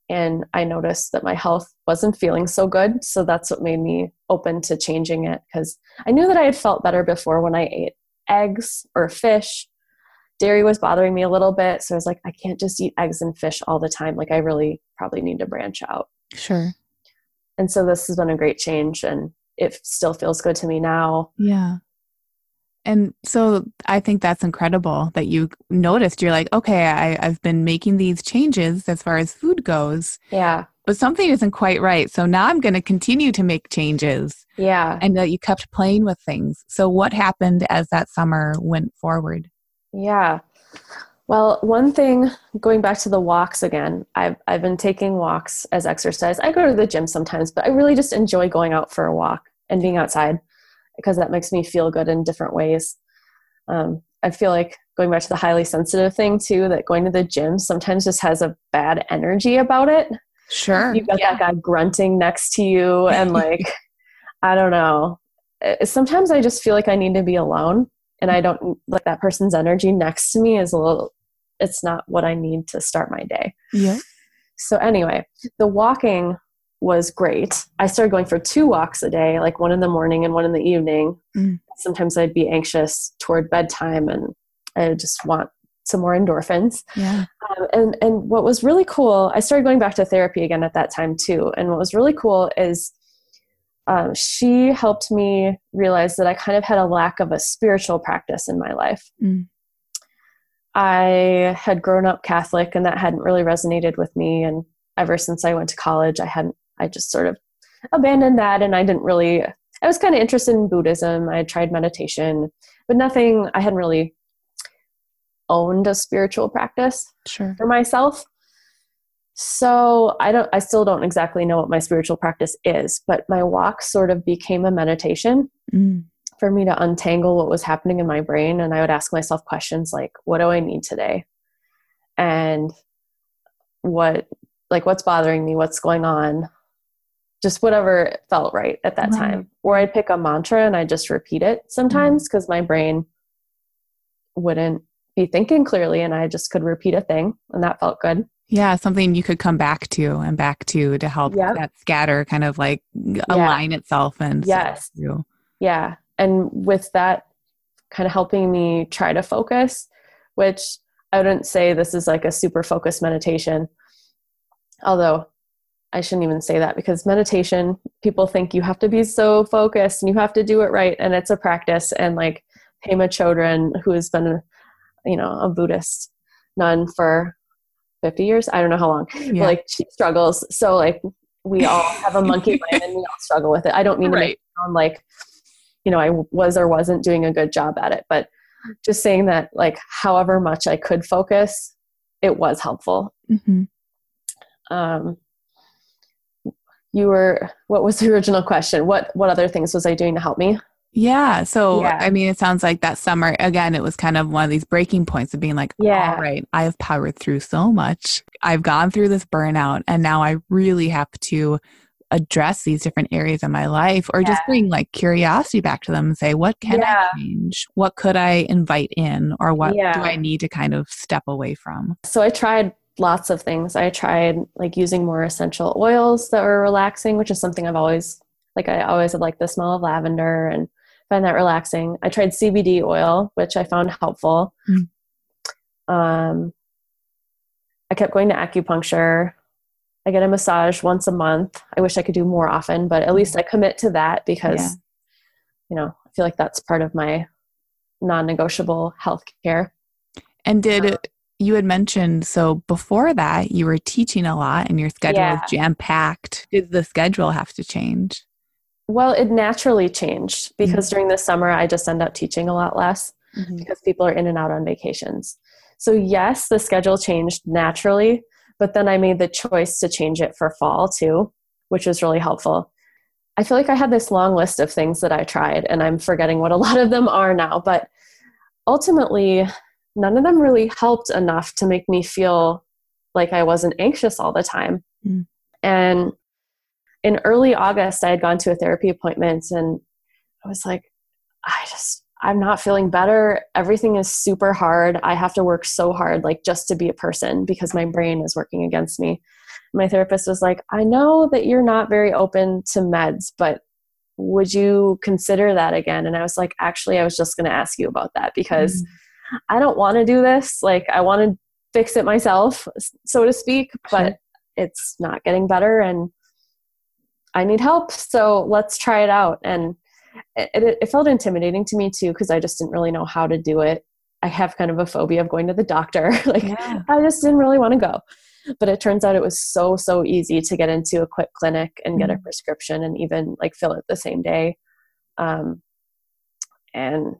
And I noticed that my health wasn't feeling so good. So that's what made me open to changing it because I knew that I had felt better before when I ate eggs or fish. Dairy was bothering me a little bit. So I was like, I can't just eat eggs and fish all the time. Like, I really probably need to branch out. Sure. And so this has been a great change and it still feels good to me now. Yeah. And so I think that's incredible that you noticed. You're like, okay, I, I've been making these changes as far as food goes. Yeah. But something isn't quite right. So now I'm going to continue to make changes. Yeah. And that you kept playing with things. So what happened as that summer went forward? Yeah. Well, one thing going back to the walks again, I've I've been taking walks as exercise. I go to the gym sometimes, but I really just enjoy going out for a walk and being outside because that makes me feel good in different ways. Um, I feel like going back to the highly sensitive thing too, that going to the gym sometimes just has a bad energy about it. Sure. You've got yeah. that guy grunting next to you, and like, I don't know. Sometimes I just feel like I need to be alone, and I don't like that person's energy next to me is a little. It's not what I need to start my day. Yeah. So anyway, the walking was great. I started going for two walks a day, like one in the morning and one in the evening. Mm. Sometimes I'd be anxious toward bedtime and I just want some more endorphins. Yeah. Um, and and what was really cool, I started going back to therapy again at that time too. And what was really cool is um, she helped me realize that I kind of had a lack of a spiritual practice in my life. Mm. I had grown up Catholic, and that hadn't really resonated with me. And ever since I went to college, I hadn't I just sort of abandoned that and I didn't really I was kind of interested in Buddhism. I had tried meditation, but nothing I hadn't really owned a spiritual practice sure. for myself. So I don't I still don't exactly know what my spiritual practice is, but my walk sort of became a meditation mm. for me to untangle what was happening in my brain and I would ask myself questions like what do I need today? And what like what's bothering me, what's going on? just whatever felt right at that right. time. Or I'd pick a mantra and I just repeat it sometimes because mm-hmm. my brain wouldn't be thinking clearly and I just could repeat a thing and that felt good. Yeah, something you could come back to and back to to help yep. that scatter kind of like align yeah. itself and yes. Yeah. And with that kind of helping me try to focus, which I wouldn't say this is like a super focused meditation. Although I shouldn't even say that because meditation, people think you have to be so focused and you have to do it right. And it's a practice. And like Pema Chodron, who has been, you know, a Buddhist nun for 50 years, I don't know how long, yeah. like she struggles. So like we all have a monkey mind and we all struggle with it. I don't mean right. to make it sound like, you know, I was or wasn't doing a good job at it, but just saying that like however much I could focus, it was helpful. Mm-hmm. Um, you were what was the original question what what other things was i doing to help me yeah so yeah. i mean it sounds like that summer again it was kind of one of these breaking points of being like yeah. all right i have powered through so much i've gone through this burnout and now i really have to address these different areas of my life or yeah. just bring like curiosity back to them and say what can yeah. i change what could i invite in or what yeah. do i need to kind of step away from so i tried lots of things. I tried like using more essential oils that were relaxing, which is something I've always like I always have liked the smell of lavender and find that relaxing. I tried CBD oil, which I found helpful. Mm. Um, I kept going to acupuncture. I get a massage once a month. I wish I could do more often, but at least I commit to that because, Yeah. you know, I feel like that's part of my non negotiable health care. And did Uh, you had mentioned so before that you were teaching a lot and your schedule Yeah. was jam packed. Did the schedule have to change? Well, it naturally changed because during the summer I just end up teaching a lot less because people are in and out on vacations. So, yes, the schedule changed naturally, but then I made the choice to change it for fall too, which was really helpful. I feel like I had this long list of things that I tried, and I'm forgetting what a lot of them are now, but ultimately, none of them really helped enough to make me feel like I wasn't anxious all the time. Mm. And in early August, I had gone to a therapy appointment and I was like, I just, I'm not feeling better. Everything is super hard. I have to work so hard, like just to be a person because my brain is working against me. My therapist was like, I know that you're not very open to meds, but would you consider that again? And I was like, actually, I was just going to ask you about that because mm. I don't want to do this. Like, I want to fix it myself, so to speak, but Sure. it's not getting better and I need help. So let's try it out. And it, it, it felt intimidating to me too because I just didn't really know how to do it. I have kind of a phobia of going to the doctor. like, Yeah. I just didn't really want to go. But it turns out it was so, so easy to get into a quick clinic and get a Mhm. prescription and even like fill it the same day. Um, and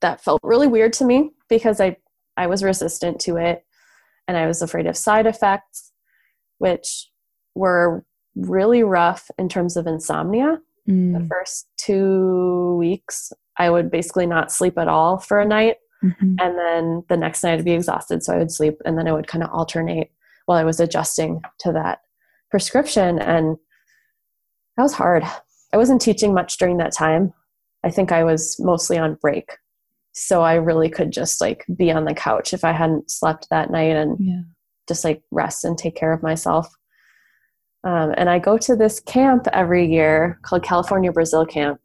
that felt really weird to me because I, I was resistant to it and I was afraid of side effects, which were really rough in terms of insomnia. The Mm. first two weeks, I would basically not sleep at all for a night Mhm. and then the next night I'd be exhausted, so I would sleep, and then I would kind of alternate while I was adjusting to that prescription, and that was hard. I wasn't teaching much during that time. I think I was mostly on break, so I really could just like be on the couch if I hadn't slept that night and Yeah. just like rest and take care of myself. Um, and I go to this camp every year called California Brazil Camp,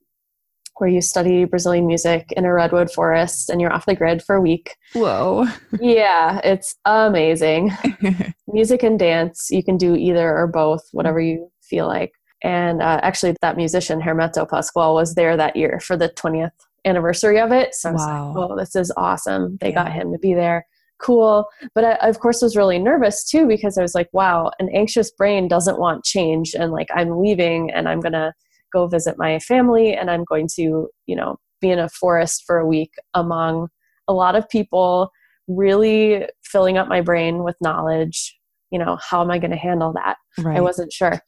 where you study Brazilian music in a redwood forest and you're off the grid for a week. Whoa. yeah, it's amazing. music and dance, you can do either or both, whatever you feel like. And uh, actually, that musician, Hermeto Pascoal, was there that year for the 20th anniversary of it. So I was Wow. like, oh, this is awesome. They got him to be there. Cool. But I, of course, was really nervous too because I was like, wow, an anxious brain doesn't want change. And like, I'm leaving and I'm going to go visit my family and I'm going to, you know, be in a forest for a week among a lot of people, really filling up my brain with knowledge. You know, how am I going to handle that? right. I wasn't sure.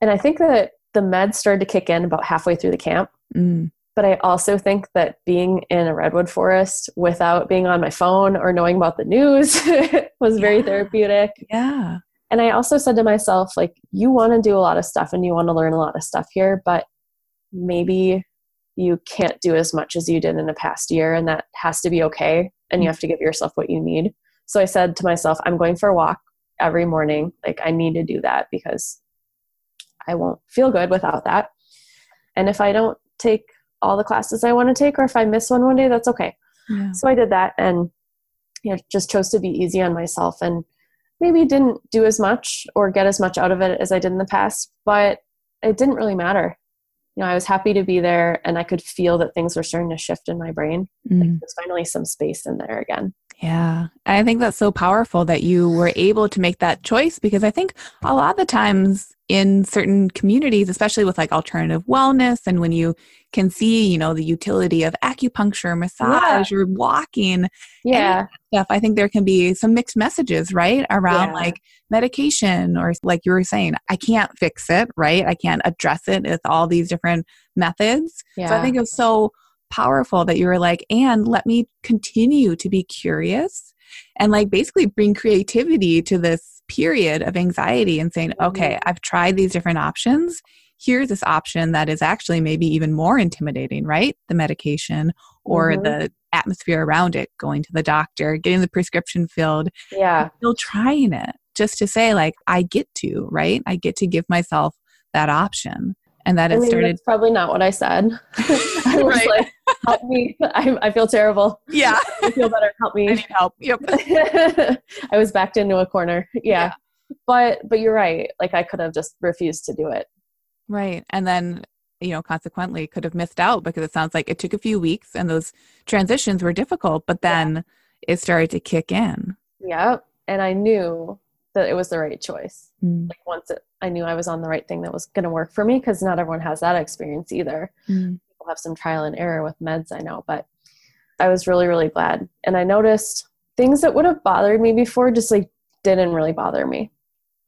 And I think that the meds started to kick in about halfway through the camp. Mm. But I also think that being in a redwood forest without being on my phone or knowing about the news was very Yeah. therapeutic. Yeah. And I also said to myself, like, you want to do a lot of stuff and you want to learn a lot of stuff here, but maybe you can't do as much as you did in the past year, and that has to be okay. And you mm. have to give yourself what you need. So I said to myself, I'm going for a walk every morning. Like, I need to do that because I won't feel good without that. And if I don't take all the classes I want to take, or if I miss one one day, that's okay. Yeah. So I did that and you know, just chose to be easy on myself and maybe didn't do as much or get as much out of it as I did in the past, but it didn't really matter. You know, I was happy to be there and I could feel that things were starting to shift in my brain. Mm. There's finally some space in there again. Yeah. I think that's so powerful that you were able to make that choice because I think a lot of the times in certain communities, especially with like alternative wellness and when you can see, you know, the utility of acupuncture, massage, or walking Yeah. stuff, I think there can be some mixed messages, right? Around Yeah. like medication or like you were saying, I can't fix it, right? I can't address it with all these different methods. Yeah. So I think it was so powerful that you were like, and let me continue to be curious and like basically bring creativity to this period of anxiety and saying, okay, Mhm. I've tried these different options. Here's this option that is actually maybe even more intimidating, right? The medication or Mhm. the atmosphere around it, going to the doctor, getting the prescription filled, yeah. still trying it just to say, like, I get to, right? I get to give myself that option. and that I it mean, started that's probably not what I said. I was Right. like, help me. I, I feel terrible. yeah I feel better. Help i me. need help yep I was backed into a corner. Yeah. But but you're right. Like I could have just refused to do it. Right and then you know consequently could have missed out because it sounds like it took a few weeks and those transitions were difficult but then it started to kick in Yep. And I knew that it was the right choice. Mm, Like once it, I knew I was on the right thing that was going to work for me because not everyone has that experience either. mm, People have some trial and error with meds, I know, but I was really, really glad. And I noticed things that would have bothered me before just like didn't really bother me.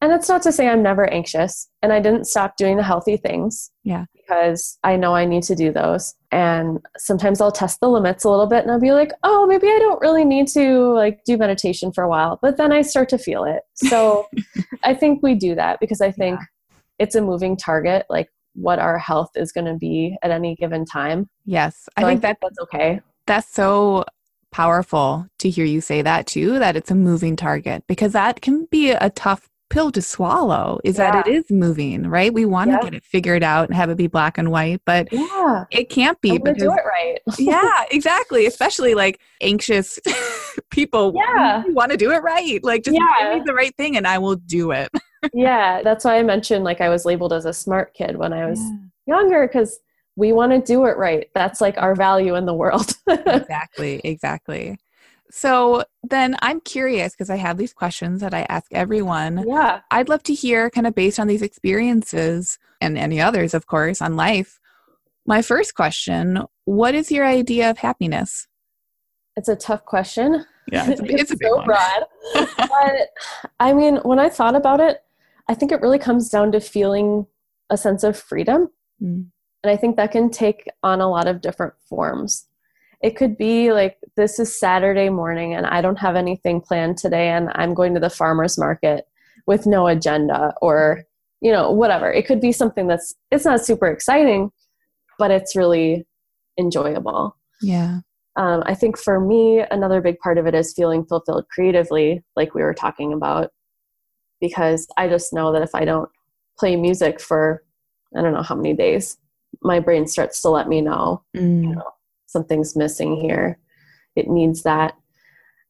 And it's not to say I'm never anxious and I didn't stop doing the healthy things. Yeah. Because I know I need to do those. And sometimes I'll test the limits a little bit and I'll be like, oh, maybe I don't really need to like do meditation for a while. But then I start to feel it. So I think we do that because I think it's a moving target, like what our health is going to be at any given time. yes i So think that that's okay. that's so powerful to hear you say that too that it's a moving target because that can be a tough pill to swallow is that it is moving right we want to Yeah. get it figured out and have it be black and white but Yeah. it can't be because do it right. yeah exactly especially like anxious people Yeah. want to do it right like just Yeah. give me the right thing and i will do it yeah, that's why I mentioned like I was labeled as a smart kid when I was younger because we want to do it right. That's like our value in the world. exactly exactly so then i'm curious because i have these questions that i ask everyone yeah. I'd love to hear, kind of based on these experiences and any others, of course, on life. My first question What is your idea of happiness? It's a tough question. Yeah, it's a, it's a so broad. but I mean, when I thought about it, I think it really comes down to feeling a sense of freedom. Mm, And I think that can take on a lot of different forms. It could be like, this is Saturday morning and I don't have anything planned today, and I'm going to the farmer's market with no agenda or, you know, whatever. It could be something that's, it's not super exciting, but it's really enjoyable. Yeah. Um, I think for me, another big part of it is feeling fulfilled creatively, like we were talking about, because I just know that if I don't play music for, I don't know how many days, my brain starts to let me know Mm, something's missing here. It needs that.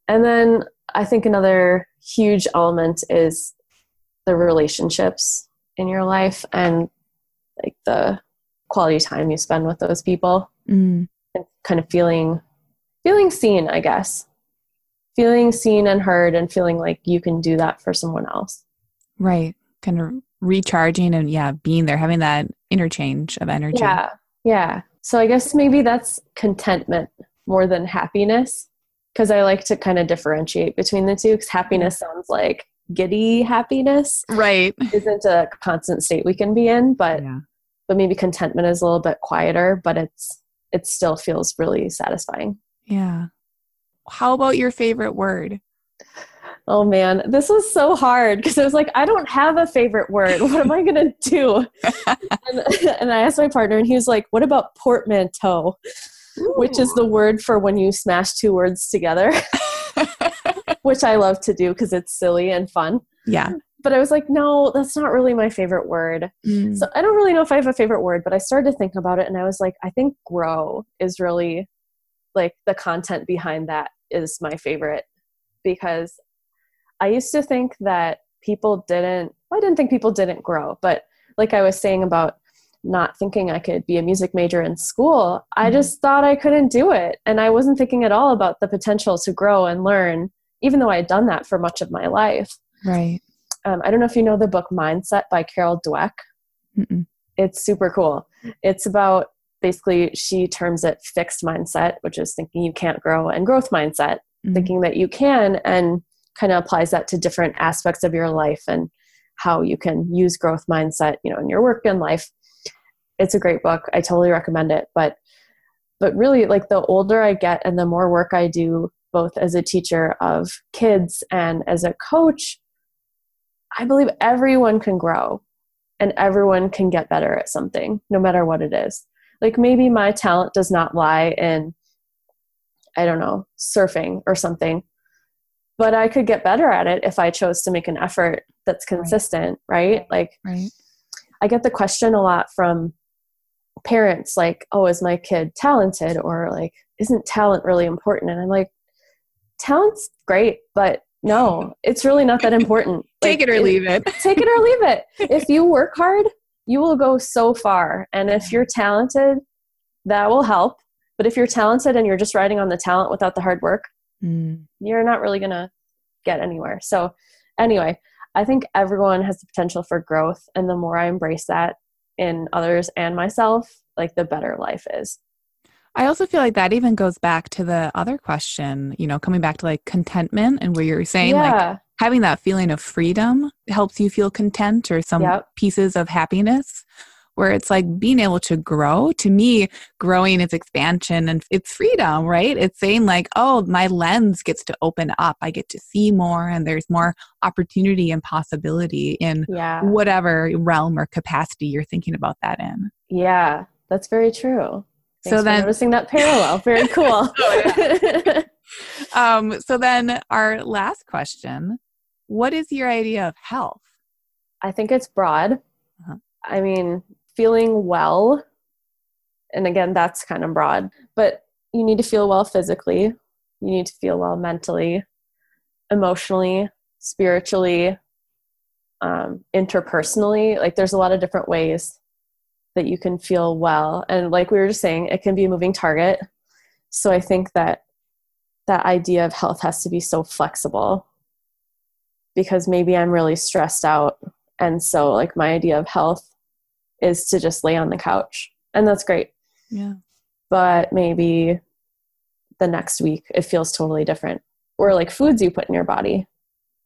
And then I think another huge element is the relationships in your life and like the quality time you spend with those people mm, and kind of feeling feeling seen, I guess. Feeling seen and heard and feeling like you can do that for someone else. right. Kind of recharging and, yeah, being there, having that interchange of energy. Yeah. Yeah. So I guess maybe that's contentment more than happiness because I like to kind of differentiate between the two because happiness mm-hmm. sounds like giddy happiness Right. isn't a constant state we can be in, but Yeah. but maybe contentment is a little bit quieter, but it's it still feels really satisfying. Yeah. How about your favorite word? Oh man, this was so hard because I was like, I don't have a favorite word. What am I gonna do? and, and I asked my partner, and he was like, What about portmanteau? Which is the word for when you smash two words together, which I love to do because it's silly and fun. yeah. But I was like, No, that's not really my favorite word. Mm, So I don't really know if I have a favorite word, but I started to think about it, and I was like, I think grow is really like the content behind that is my favorite because I used to think that people didn't, well, I didn't think people didn't grow, but like I was saying about not thinking I could be a music major in school, I Mhm. just thought I couldn't do it. And I wasn't thinking at all about the potential to grow and learn, even though I had done that for much of my life. right. Um, I don't know if you know the book Mindset by Carol Dweck. Mm-mm. It's super cool. It's about basically, she terms it fixed mindset, which is thinking you can't grow, and growth mindset, Mm, thinking that you can, and kind of applies that to different aspects of your life and how you can use growth mindset, you know, in your work and life. It's a great book. I totally recommend it. But but really like the older I get and the more work I do both as a teacher of kids and as a coach, I believe everyone can grow and everyone can get better at something, no matter what it is. Like maybe my talent does not lie in, I don't know, surfing or something, but I could get better at it if I chose to make an effort that's consistent, right? Like Right. I get the question a lot from parents like, oh, is my kid talented? Or like, isn't talent really important? And I'm like, talent's great, but no, it's really not that important. take Like, it or leave it. take it or leave it. If you work hard, you will go so far. And if you're talented, that will help. But if you're talented and you're just riding on the talent without the hard work, Mm. you're not really going to get anywhere. So, anyway, I think everyone has the potential for growth. And the more I embrace that in others and myself, like the better life is. I also feel like that even goes back to the other question, you know, coming back to like contentment and where you're saying like having that feeling of freedom helps you feel content or some Yep. pieces of happiness where it's like being able to grow to me growing is expansion and it's freedom right it's saying like oh my lens gets to open up i get to see more and there's more opportunity and possibility in yeah. whatever realm or capacity you're thinking about that in Yeah. That's very true. So Thanks for then- noticing that parallel. Very cool. Oh, um so then our last question what is your idea of health I think it's broad. Uh-huh. I mean, feeling well, and again, that's kind of broad, but you need to feel well physically, you need to feel well mentally, emotionally, spiritually, um, interpersonally. Like, there's a lot of different ways that you can feel well. And, like we were just saying, it can be a moving target. So, I think that that idea of health has to be so flexible because maybe I'm really stressed out and so, like, my idea of health is to just lay on the couch. And that's great. yeah But maybe the next week it feels totally different. Or like foods you put in your body.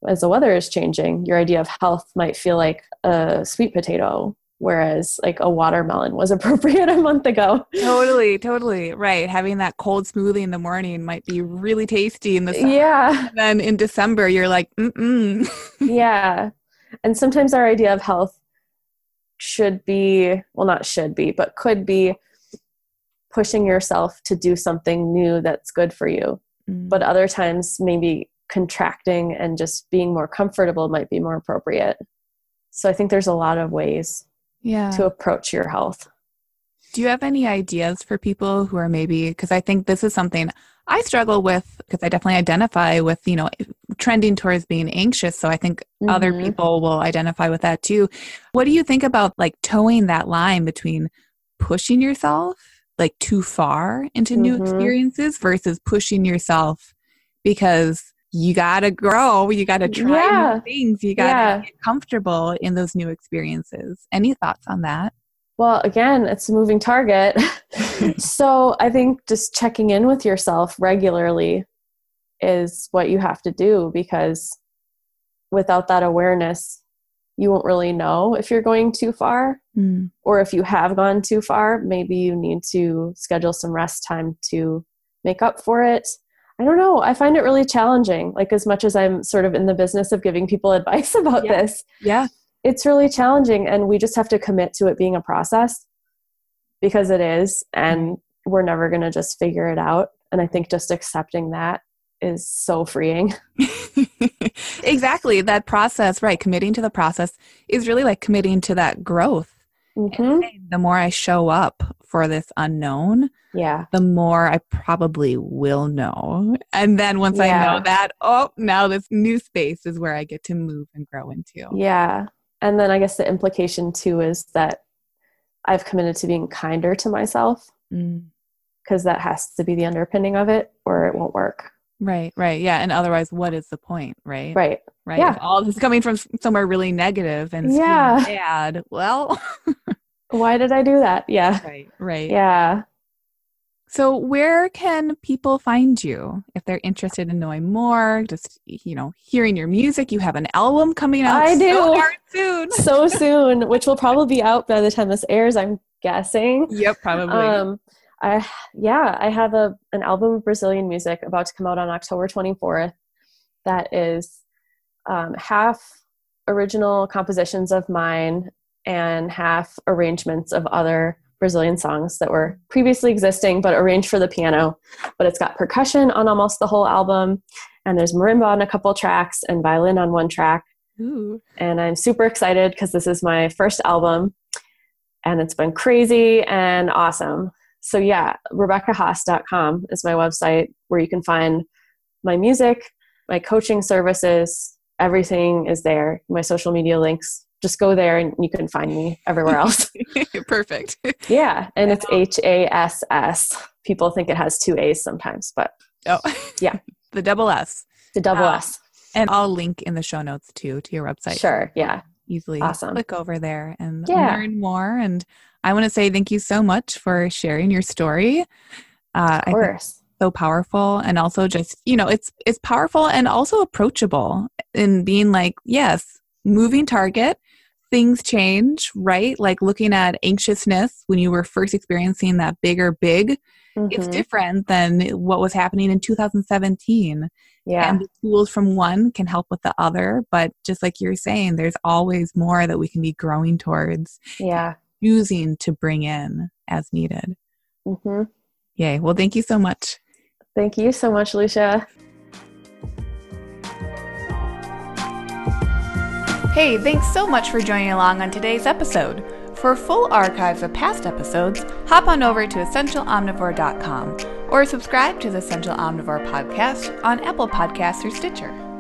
As the weather is changing, your idea of health might feel like a sweet potato, whereas like a watermelon was appropriate a month ago. Totally, totally. Right. Having that cold smoothie in the morning might be really tasty in the sun. Yeah. And then in December, you're like, mm-mm. yeah. And sometimes our idea of health should be, well, not should be, but could be pushing yourself to do something new that's good for you. Mm. But other times, maybe contracting and just being more comfortable might be more appropriate. So I think there's a lot of ways yeah. to approach your health. Do you have any ideas for people who are maybe, because I think this is something I struggle with, because I definitely identify with, you know, trending towards being anxious. So I think other Mhm. people will identify with that too. What do you think about like towing that line between pushing yourself like too far into new Mhm. experiences versus pushing yourself because you got to grow, you got to try Yeah. new things, you got to Yeah. get comfortable in those new experiences. Any thoughts on that? Well, again, it's a moving target. so I think just checking in with yourself regularly is what you have to do because without that awareness, you won't really know if you're going too far. Mm. Or if you have gone too far, maybe you need to schedule some rest time to make up for it. I don't know. I find it really challenging. Like, as much as I'm sort of in the business of giving people advice about Yeah. this, Yeah. it's really challenging and we just have to commit to it being a process because it is and we're never going to just figure it out and i think just accepting that is so freeing exactly. That process, right? Committing to the process is really like committing to that growth. Mhm. The more I show up for this unknown, yeah the more I probably will know. And then once I know that, oh, now this new space is where I get to move and grow into. yeah and then i guess the implication too is that i've committed to being kinder to myself Mm. because that has to be the underpinning of it or it won't work Right, right. Yeah. And otherwise, what is the point, right? right Right. Yeah. If all this is coming from somewhere really negative and Yeah. bad, well, why did i do that yeah right, right. yeah So, where can people find you if they're interested in knowing more? Just you know, hearing your music. You have an album coming out. I so do. darn soon. so soon which will probably be out by the time this airs i'm guessing Yep, probably. Um, I yeah, I have a an album of Brazilian music about to come out on October 24th. That is um, half original compositions of mine and half arrangements of other Brazilian songs that were previously existing but arranged for the piano. But it's got percussion on almost the whole album, and there's marimba on a couple tracks and violin on one track Ooh. and I'm super excited because this is my first album. and it's been crazy and awesome. So, yeah, RebeccaHass.com is my website where you can find my music, my coaching services, everything is there, my social media links. Just go there and you can find me everywhere else. Perfect. yeah, and it's H A S S. People think it has two A's sometimes, but oh, yeah, the double S, the double ah. S. And I'll link in the show notes too to your website. Sure. Yeah. Easily awesome. click over there and Yeah. learn more. And I want to say thank you so much for sharing your story. Uh, Of course. so powerful and also just you know it's it's powerful and also approachable in being like yes moving target things change right like looking at anxiousness when you were first experiencing that bigger big it's Mhm. different than what was happening in 2017 Yeah. and the tools from one can help with the other but just like you're saying there's always more that we can be growing towards yeah. Using to bring in as needed hmm yay well thank you so much Thank you so much, Lucia. Hey, thanks so much for joining along on today's episode. For full archives of past episodes, hop on over to essentialomnivore.com or subscribe to the Essential Omnivore podcast on Apple Podcasts or Stitcher.